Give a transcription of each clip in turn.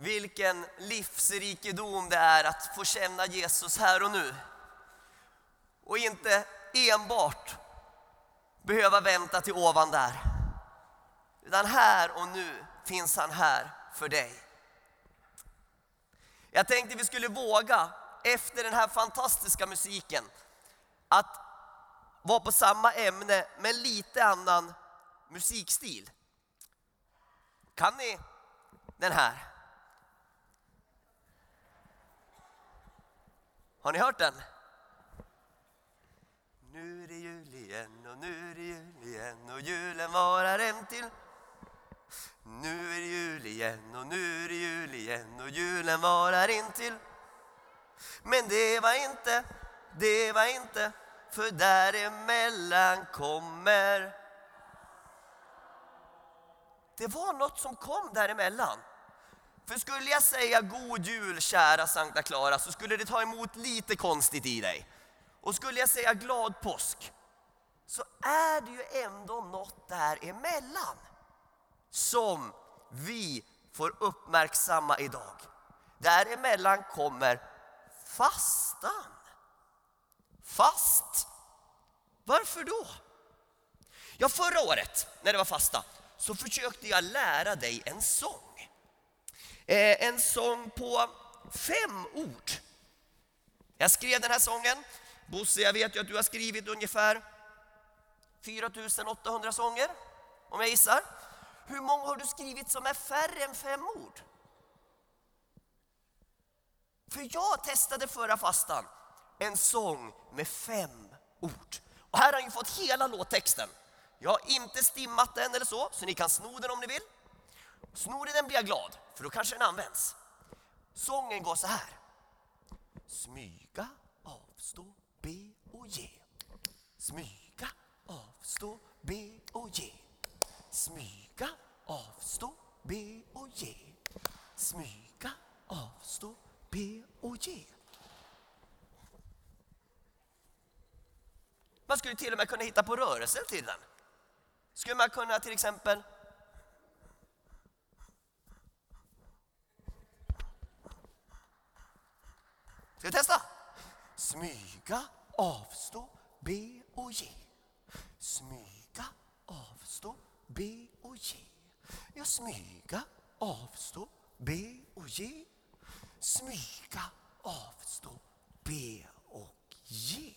vilken livsrikedom det är att få känna Jesus här och nu. Och inte enbart behöva vänta till ovan där. Utan här och nu finns han här för dig. Jag tänkte vi skulle våga, efter den här fantastiska musiken, att vara på samma ämne men lite annan musikstil. Kan ni den här? Har ni hört den? Nu är det jul igen och nu är det jul igen och julen varar en till. Nu är det jul igen och nu är det jul igen och julen varar in till. Men det var inte, det var inte, för däremellan kommer det var något som kom däremellan. För skulle jag säga god jul kära Sankta Clara så skulle det ta emot lite konstigt i dig. Och skulle jag säga glad påsk så är det ju ändå något däremellan som vi får uppmärksamma idag. Däremellan kommer fastan. Fast. Varför då? Ja, förra året när det var fasta så försökte jag lära dig en sång. Eh, en sång på fem ord. Jag skrev den här sången. Bosse, jag vet ju att du har skrivit ungefär 4800 sånger, om jag gissar. Hur många har du skrivit som är färre än fem ord? För jag testade förra fastan en sång med fem ord. Och här har ni fått hela låttexten. Jag har inte stimmat den eller så, så ni kan sno den om ni vill. Snor du den blir jag glad, för då kanske den används. Sången går så här. Smyga, avstå, be och ge. Smyga, avstå, be och ge. Smyga, avstå, be och ge. Smyga, avstå, be och ge. Man skulle till och med kunna hitta på rörelser till den. Skulle man kunna till exempel Ska vi testa? Smyga, avstå, be och ge. Smyga, avstå, be och ge. Ja, smyga, avstå, be och ge. Smyga, avstå, be och ge.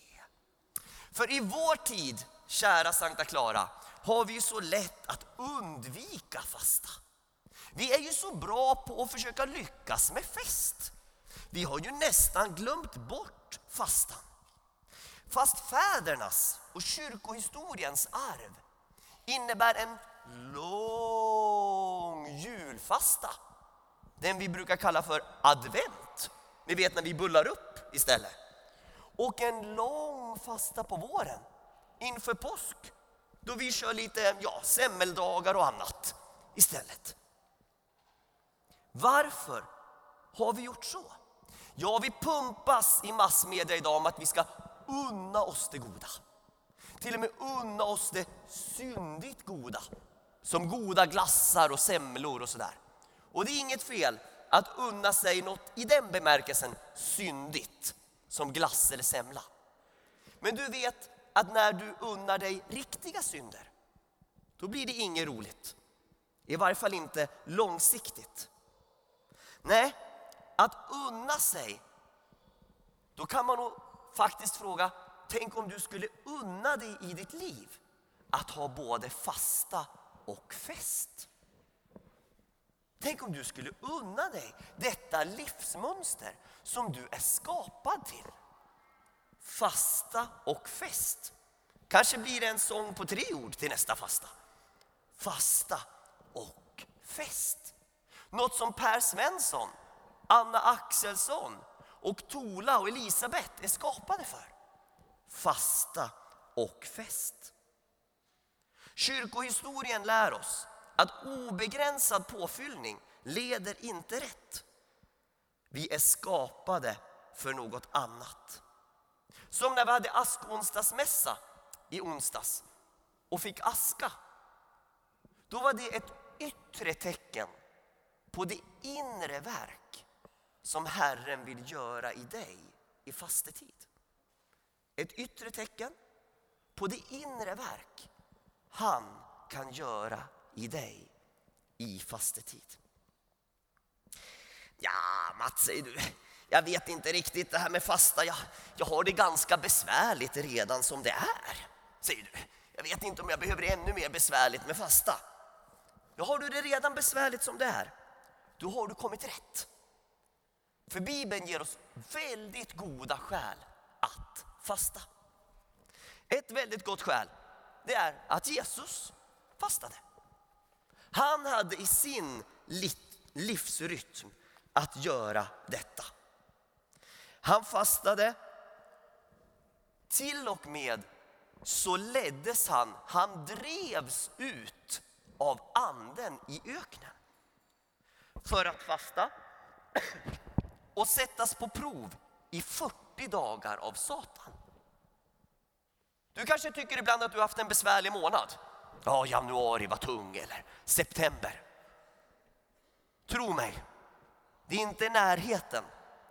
För i vår tid, kära Sankta Clara, har vi ju så lätt att undvika fasta. Vi är ju så bra på att försöka lyckas med fest. Vi har ju nästan glömt bort fastan. Fast fädernas och kyrkohistoriens arv innebär en lång julfasta. Den vi brukar kalla för advent. Ni vet när vi bullar upp istället. Och en lång fasta på våren inför påsk då vi kör lite ja, semmeldagar och annat istället. Varför har vi gjort så? Ja, vi pumpas i massmedia idag om att vi ska unna oss det goda. Till och med unna oss det syndigt goda. Som goda glassar och semlor och sådär. Och det är inget fel att unna sig något i den bemärkelsen syndigt. Som glass eller semla. Men du vet att när du unnar dig riktiga synder, då blir det inget roligt. I varje fall inte långsiktigt. Nej, att unna sig, då kan man nog faktiskt fråga, tänk om du skulle unna dig i ditt liv att ha både fasta och fest. Tänk om du skulle unna dig detta livsmönster som du är skapad till. Fasta och fest. Kanske blir det en sång på tre ord till nästa fasta. Fasta och fest. Något som Per Svensson Anna Axelsson och Tola och Elisabet är skapade för. Fasta och fest. Kyrkohistorien lär oss att obegränsad påfyllning leder inte rätt. Vi är skapade för något annat. Som när vi hade askonsdagsmässa i onsdags och fick aska. Då var det ett yttre tecken på det inre verk som Herren vill göra i dig i fastetid. Ett yttre tecken på det inre verk han kan göra i dig i fastetid. Ja, Mats säger du, jag vet inte riktigt det här med fasta. Jag, jag har det ganska besvärligt redan som det är, säger du. Jag vet inte om jag behöver det ännu mer besvärligt med fasta. Ja, har du det redan besvärligt som det är, då har du kommit rätt. För Bibeln ger oss väldigt goda skäl att fasta. Ett väldigt gott skäl, det är att Jesus fastade. Han hade i sin livsrytm att göra detta. Han fastade till och med så leddes han, han drevs ut av anden i öknen. För att fasta och sättas på prov i 40 dagar av Satan. Du kanske tycker ibland att du har haft en besvärlig månad. Ja, januari var tung eller september. Tro mig, det är inte närheten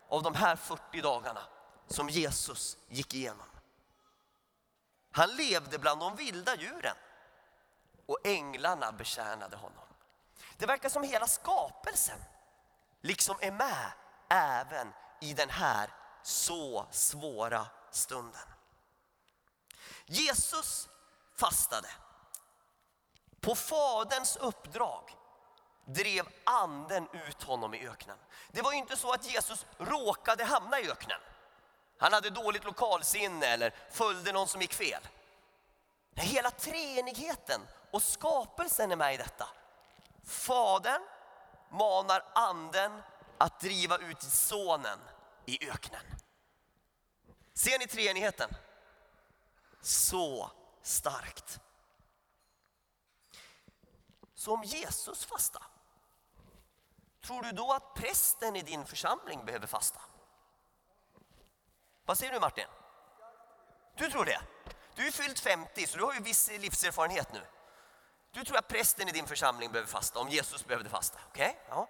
av de här 40 dagarna som Jesus gick igenom. Han levde bland de vilda djuren och änglarna betjänade honom. Det verkar som hela skapelsen liksom är med även i den här så svåra stunden. Jesus fastade. På Faderns uppdrag drev anden ut honom i öknen. Det var inte så att Jesus råkade hamna i öknen. Han hade dåligt lokalsinne eller följde någon som gick fel. Men hela treenigheten och skapelsen är med i detta. Fadern manar anden att driva ut sonen i öknen. Ser ni treenigheten? Så starkt. Så om Jesus fasta, tror du då att prästen i din församling behöver fasta? Vad säger du Martin? Du tror det? Du är fyllt 50 så du har ju viss livserfarenhet nu. Du tror att prästen i din församling behöver fasta om Jesus behövde fasta. Okay? Ja.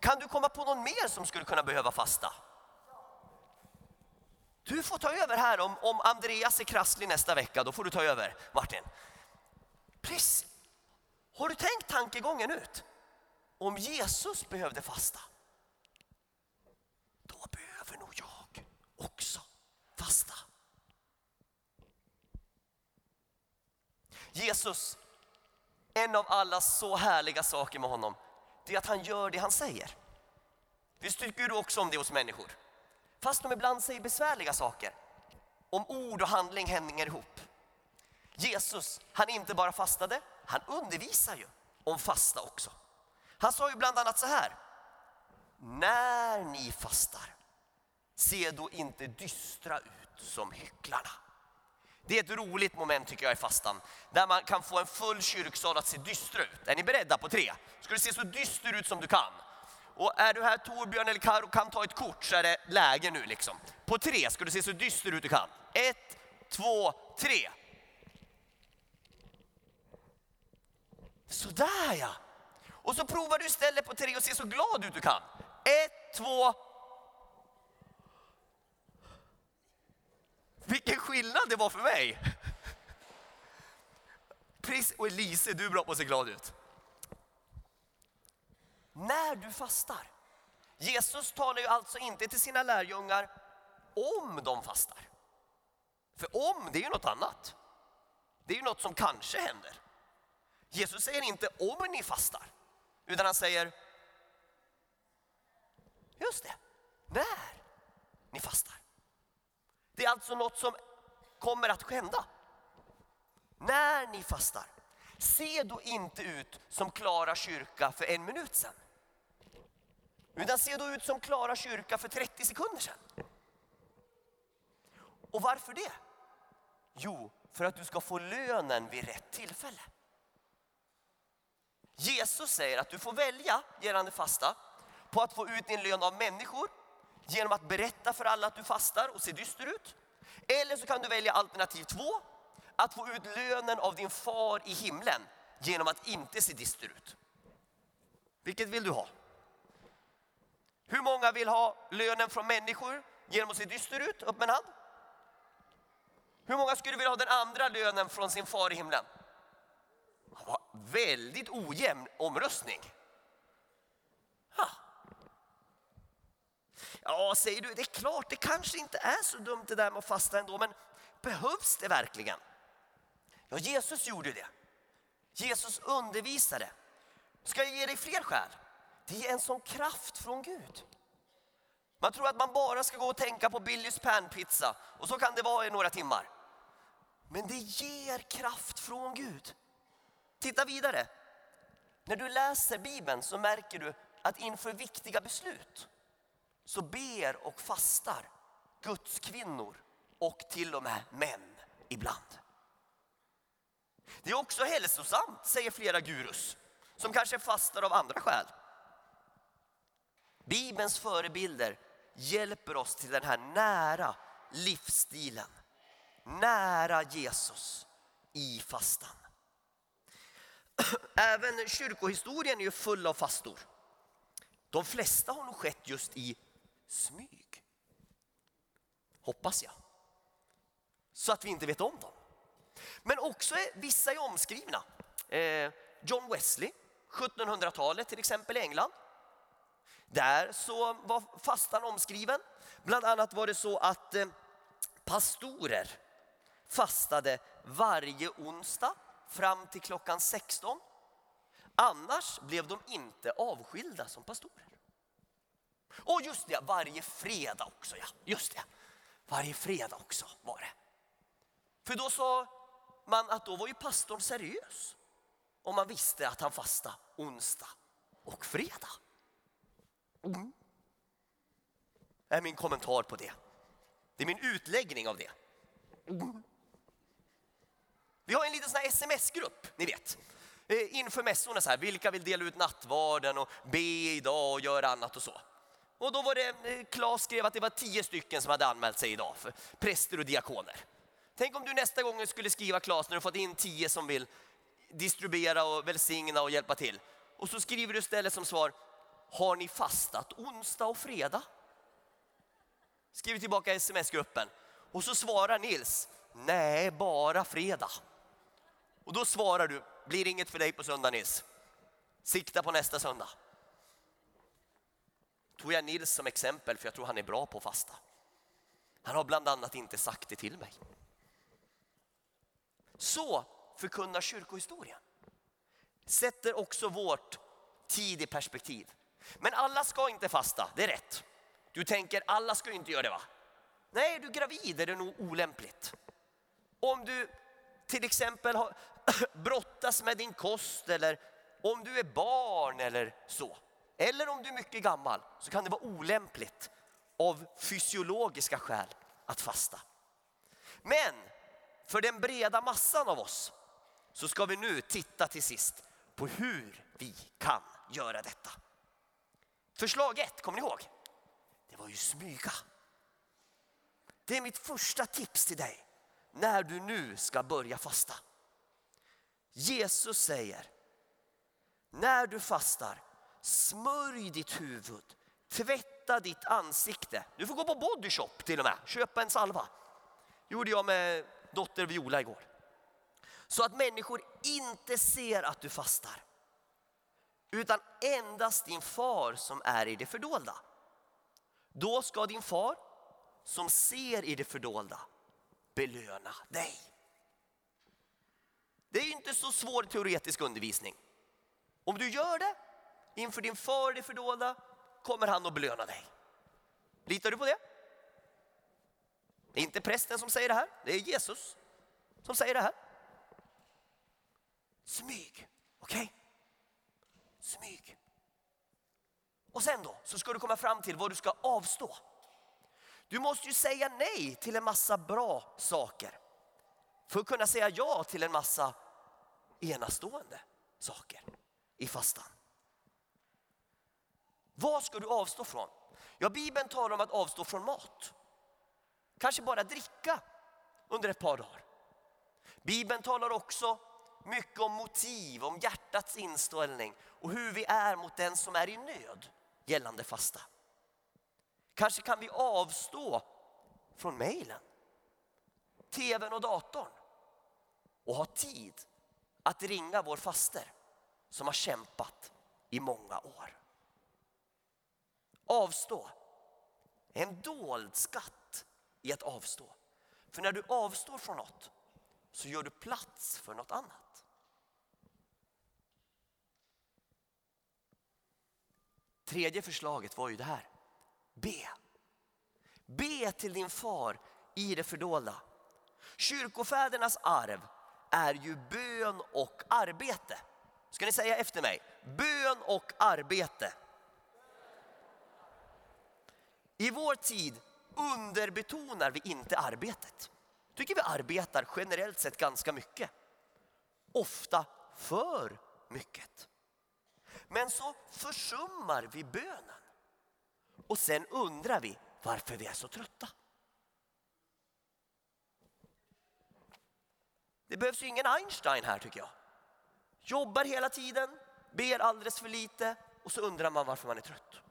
Kan du komma på någon mer som skulle kunna behöva fasta? Du får ta över här om, om Andreas är krasslig nästa vecka, då får du ta över Martin. Precis. Har du tänkt tankegången ut? Om Jesus behövde fasta, då behöver nog jag också fasta. Jesus, en av alla så härliga saker med honom, det är att han gör det han säger. Visst tycker du också om det hos människor? Fast de ibland säger besvärliga saker. Om ord och handling hänger ihop. Jesus, han inte bara fastade, han undervisar ju om fasta också. Han sa ju bland annat så här. När ni fastar, se då inte dystra ut som hycklarna. Det är ett roligt moment tycker jag i fastan, där man kan få en full kyrksal att se dyster ut. Är ni beredda på tre? Ska du se så dyster ut som du kan? Och är du här Torbjörn eller Karo kan ta ett kort så är det läge nu liksom. På tre ska du se så dyster ut du kan. Ett, två, tre. Sådär ja! Och så provar du istället på tre och se så glad ut du kan. Ett, två. Vilken skillnad det var för mig! Pris och Elise, du är bra på att se glad ut. När du fastar. Jesus talar ju alltså inte till sina lärjungar om de fastar. För om, det är ju något annat. Det är ju något som kanske händer. Jesus säger inte om ni fastar, utan han säger just det, när ni fastar. Det är alltså något som kommer att hända. När ni fastar, se då inte ut som Klara kyrka för en minut sedan. Utan se då ut som Klara kyrka för 30 sekunder sedan. Och varför det? Jo, för att du ska få lönen vid rätt tillfälle. Jesus säger att du får välja gällande fasta på att få ut din lön av människor genom att berätta för alla att du fastar och ser dyster ut. Eller så kan du välja alternativ två, att få ut lönen av din far i himlen genom att inte se dyster ut. Vilket vill du ha? Hur många vill ha lönen från människor genom att se dyster ut? Upp med en hand. Hur många skulle vilja ha den andra lönen från sin far i himlen? Väldigt ojämn omröstning. Ha. Ja, säger du, det är klart, det kanske inte är så dumt det där med att fasta ändå, men behövs det verkligen? Ja, Jesus gjorde det. Jesus undervisade. Ska jag ge dig fler skäl? Det är en sån kraft från Gud. Man tror att man bara ska gå och tänka på Billys panpizza och så kan det vara i några timmar. Men det ger kraft från Gud. Titta vidare. När du läser Bibeln så märker du att inför viktiga beslut så ber och fastar Guds kvinnor och till och med män ibland. Det är också hälsosamt, säger flera gurus, som kanske fastar av andra skäl. Bibelns förebilder hjälper oss till den här nära livsstilen. Nära Jesus i fastan. Även kyrkohistorien är ju full av fastor. De flesta har nog skett just i smyg. Hoppas jag. Så att vi inte vet om dem. Men också vissa är omskrivna. Eh, John Wesley, 1700-talet till exempel i England. Där så var fastan omskriven. Bland annat var det så att eh, pastorer fastade varje onsdag fram till klockan 16. Annars blev de inte avskilda som pastorer. Och just det, varje fredag också ja. Just det, varje fredag också var det. För då sa man att då var ju pastorn seriös. Om man visste att han fastade onsdag och fredag. Mm. Det är min kommentar på det. Det är min utläggning av det. Mm. Vi har en liten sån sms-grupp, ni vet. Eh, inför mässorna så här, vilka vill dela ut nattvarden och be idag och göra annat och så. Och då var det, eh, Claes skrev att det var tio stycken som hade anmält sig idag för präster och diakoner. Tänk om du nästa gång skulle skriva Claes när du fått in tio som vill distribuera och välsigna och hjälpa till. Och så skriver du istället som svar, har ni fastat onsdag och fredag? Skriver tillbaka sms-gruppen. Och så svarar Nils, nej bara fredag. Och då svarar du, blir inget för dig på söndag Nils. Sikta på nästa söndag. Tog jag Nils som exempel för jag tror han är bra på att fasta. Han har bland annat inte sagt det till mig. Så förkunnar kyrkohistorien. Sätter också vårt tid i perspektiv. Men alla ska inte fasta, det är rätt. Du tänker alla ska inte göra det va? Nej, är du gravid är det nog olämpligt. Om du till exempel har, brottas med din kost eller om du är barn eller så. Eller om du är mycket gammal så kan det vara olämpligt av fysiologiska skäl att fasta. Men för den breda massan av oss så ska vi nu titta till sist på hur vi kan göra detta. Förslag ett, kommer ni ihåg? Det var ju smyga. Det är mitt första tips till dig när du nu ska börja fasta. Jesus säger, när du fastar, smörj ditt huvud, tvätta ditt ansikte. Du får gå på bodyshop till och med, köpa en salva. gjorde jag med dotter Viola igår. Så att människor inte ser att du fastar. Utan endast din far som är i det fördolda. Då ska din far som ser i det fördolda belöna dig. Det är inte så svår teoretisk undervisning. Om du gör det inför din far i det fördolda kommer han att belöna dig. Litar du på det? Det är inte prästen som säger det här, det är Jesus som säger det här. Smyg, okej? Okay? Smyg. Och sen då så ska du komma fram till vad du ska avstå. Du måste ju säga nej till en massa bra saker för att kunna säga ja till en massa enastående saker i fastan. Vad ska du avstå från? Ja, Bibeln talar om att avstå från mat. Kanske bara dricka under ett par dagar. Bibeln talar också mycket om motiv, om hjärtats inställning och hur vi är mot den som är i nöd gällande fasta. Kanske kan vi avstå från mejlen, tvn och datorn och ha tid att ringa vår faster som har kämpat i många år. Avstå. En dold skatt i att avstå. För när du avstår från något så gör du plats för något annat. Tredje förslaget var ju det här. Be. Be till din far i det fördolda. Kyrkofädernas arv är ju bön och arbete. Ska ni säga efter mig? Bön och arbete. I vår tid underbetonar vi inte arbetet. Tycker vi arbetar generellt sett ganska mycket. Ofta för mycket. Men så försummar vi bönen. Och sen undrar vi varför vi är så trötta. Det behövs ju ingen Einstein här tycker jag. Jobbar hela tiden, ber alldeles för lite och så undrar man varför man är trött.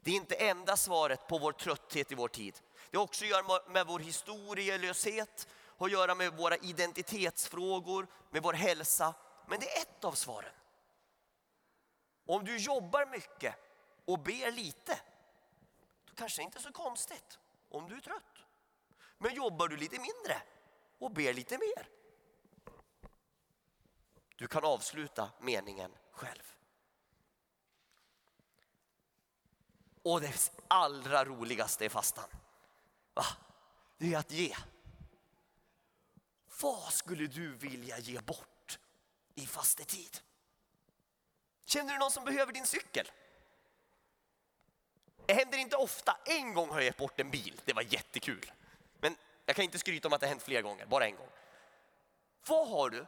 Det är inte enda svaret på vår trötthet i vår tid. Det har också att göra med vår historielöshet, har att göra med våra identitetsfrågor, med vår hälsa. Men det är ett av svaren. Om du jobbar mycket och ber lite, då kanske det inte är så konstigt om du är trött. Men jobbar du lite mindre och ber lite mer, du kan avsluta meningen själv. Och det allra roligaste i fastan. Va? Det är att ge. Vad skulle du vilja ge bort i fastetid? Känner du någon som behöver din cykel? Det händer inte ofta. En gång har jag gett bort en bil. Det var jättekul. Men jag kan inte skryta om att det hänt fler gånger, bara en gång. Vad har du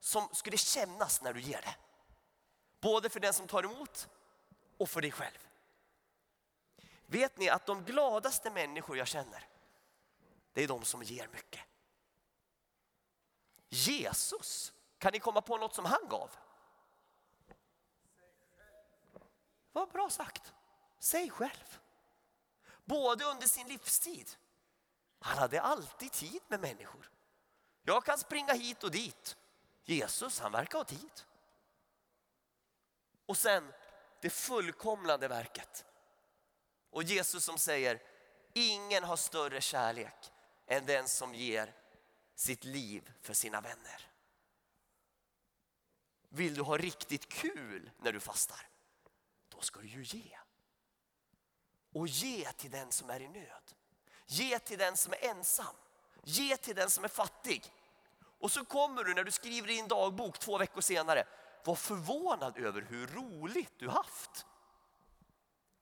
som skulle kännas när du ger det? Både för den som tar emot och för dig själv. Vet ni att de gladaste människor jag känner, det är de som ger mycket. Jesus, kan ni komma på något som han gav? Vad bra sagt. Säg själv. Både under sin livstid. Han hade alltid tid med människor. Jag kan springa hit och dit. Jesus, han verkar ha tid. Och sen det fullkomlande verket. Och Jesus som säger, ingen har större kärlek än den som ger sitt liv för sina vänner. Vill du ha riktigt kul när du fastar? Då ska du ju ge. Och ge till den som är i nöd. Ge till den som är ensam. Ge till den som är fattig. Och så kommer du när du skriver i din dagbok två veckor senare, var förvånad över hur roligt du haft.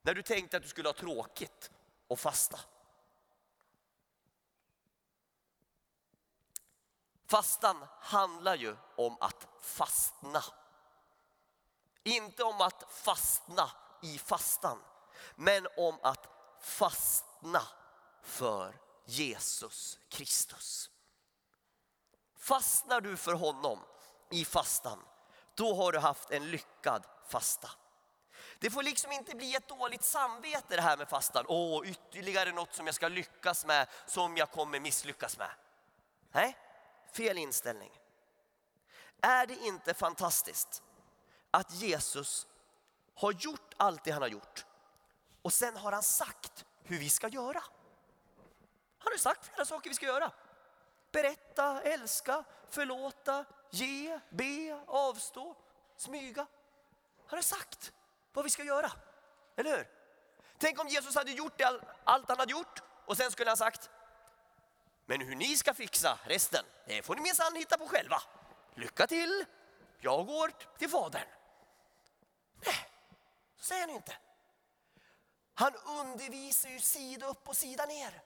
När du tänkte att du skulle ha tråkigt och fasta. Fastan handlar ju om att fastna. Inte om att fastna i fastan, men om att fastna för Jesus Kristus. Fastnar du för honom i fastan, då har du haft en lyckad fasta. Det får liksom inte bli ett dåligt samvete det här med fastan. Åh, ytterligare något som jag ska lyckas med som jag kommer misslyckas med. Nej, fel inställning. Är det inte fantastiskt att Jesus har gjort allt det han har gjort och sen har han sagt hur vi ska göra. Han har sagt flera saker vi ska göra. Berätta, älska, förlåta, ge, be, avstå, smyga. Han har sagt vad vi ska göra. Eller hur? Tänk om Jesus hade gjort det, allt han hade gjort och sen skulle han sagt men hur ni ska fixa resten, det får ni minsann hitta på själva. Lycka till, jag går till Fadern. Nej, så säger han inte. Han undervisar ju sida upp och sida ner.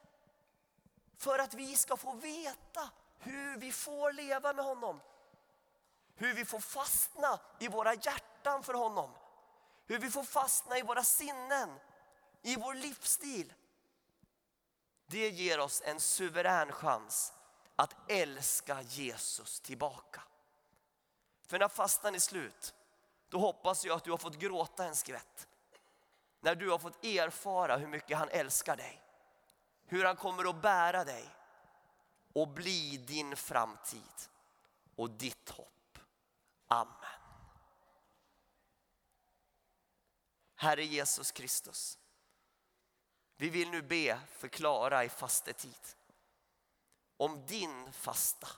För att vi ska få veta hur vi får leva med honom. Hur vi får fastna i våra hjärtan för honom. Hur vi får fastna i våra sinnen, i vår livsstil. Det ger oss en suverän chans att älska Jesus tillbaka. För när fastan är slut, då hoppas jag att du har fått gråta en skvätt. När du har fått erfara hur mycket han älskar dig. Hur han kommer att bära dig och bli din framtid och ditt hopp. Amen. Herre Jesus Kristus. Vi vill nu be förklara i fastetid om din fasta.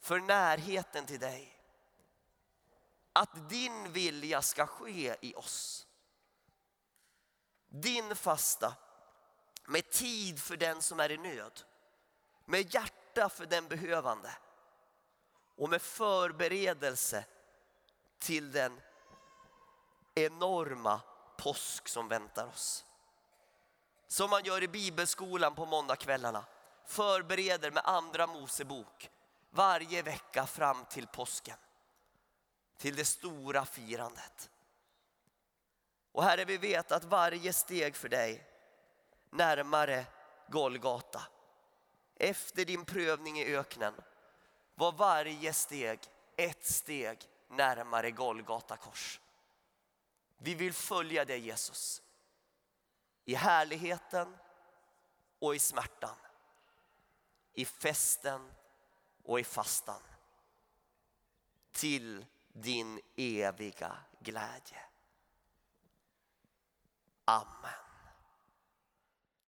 För närheten till dig. Att din vilja ska ske i oss. Din fasta med tid för den som är i nöd. Med hjärta för den behövande. Och med förberedelse till den enorma påsk som väntar oss. Som man gör i bibelskolan på måndagskvällarna. Förbereder med andra Mosebok varje vecka fram till påsken. Till det stora firandet. Och Herre, vi vet att varje steg för dig närmare Golgata efter din prövning i öknen var varje steg ett steg närmare Golgata kors. Vi vill följa dig Jesus. I härligheten och i smärtan. I festen och i fastan. Till din eviga glädje. Amen.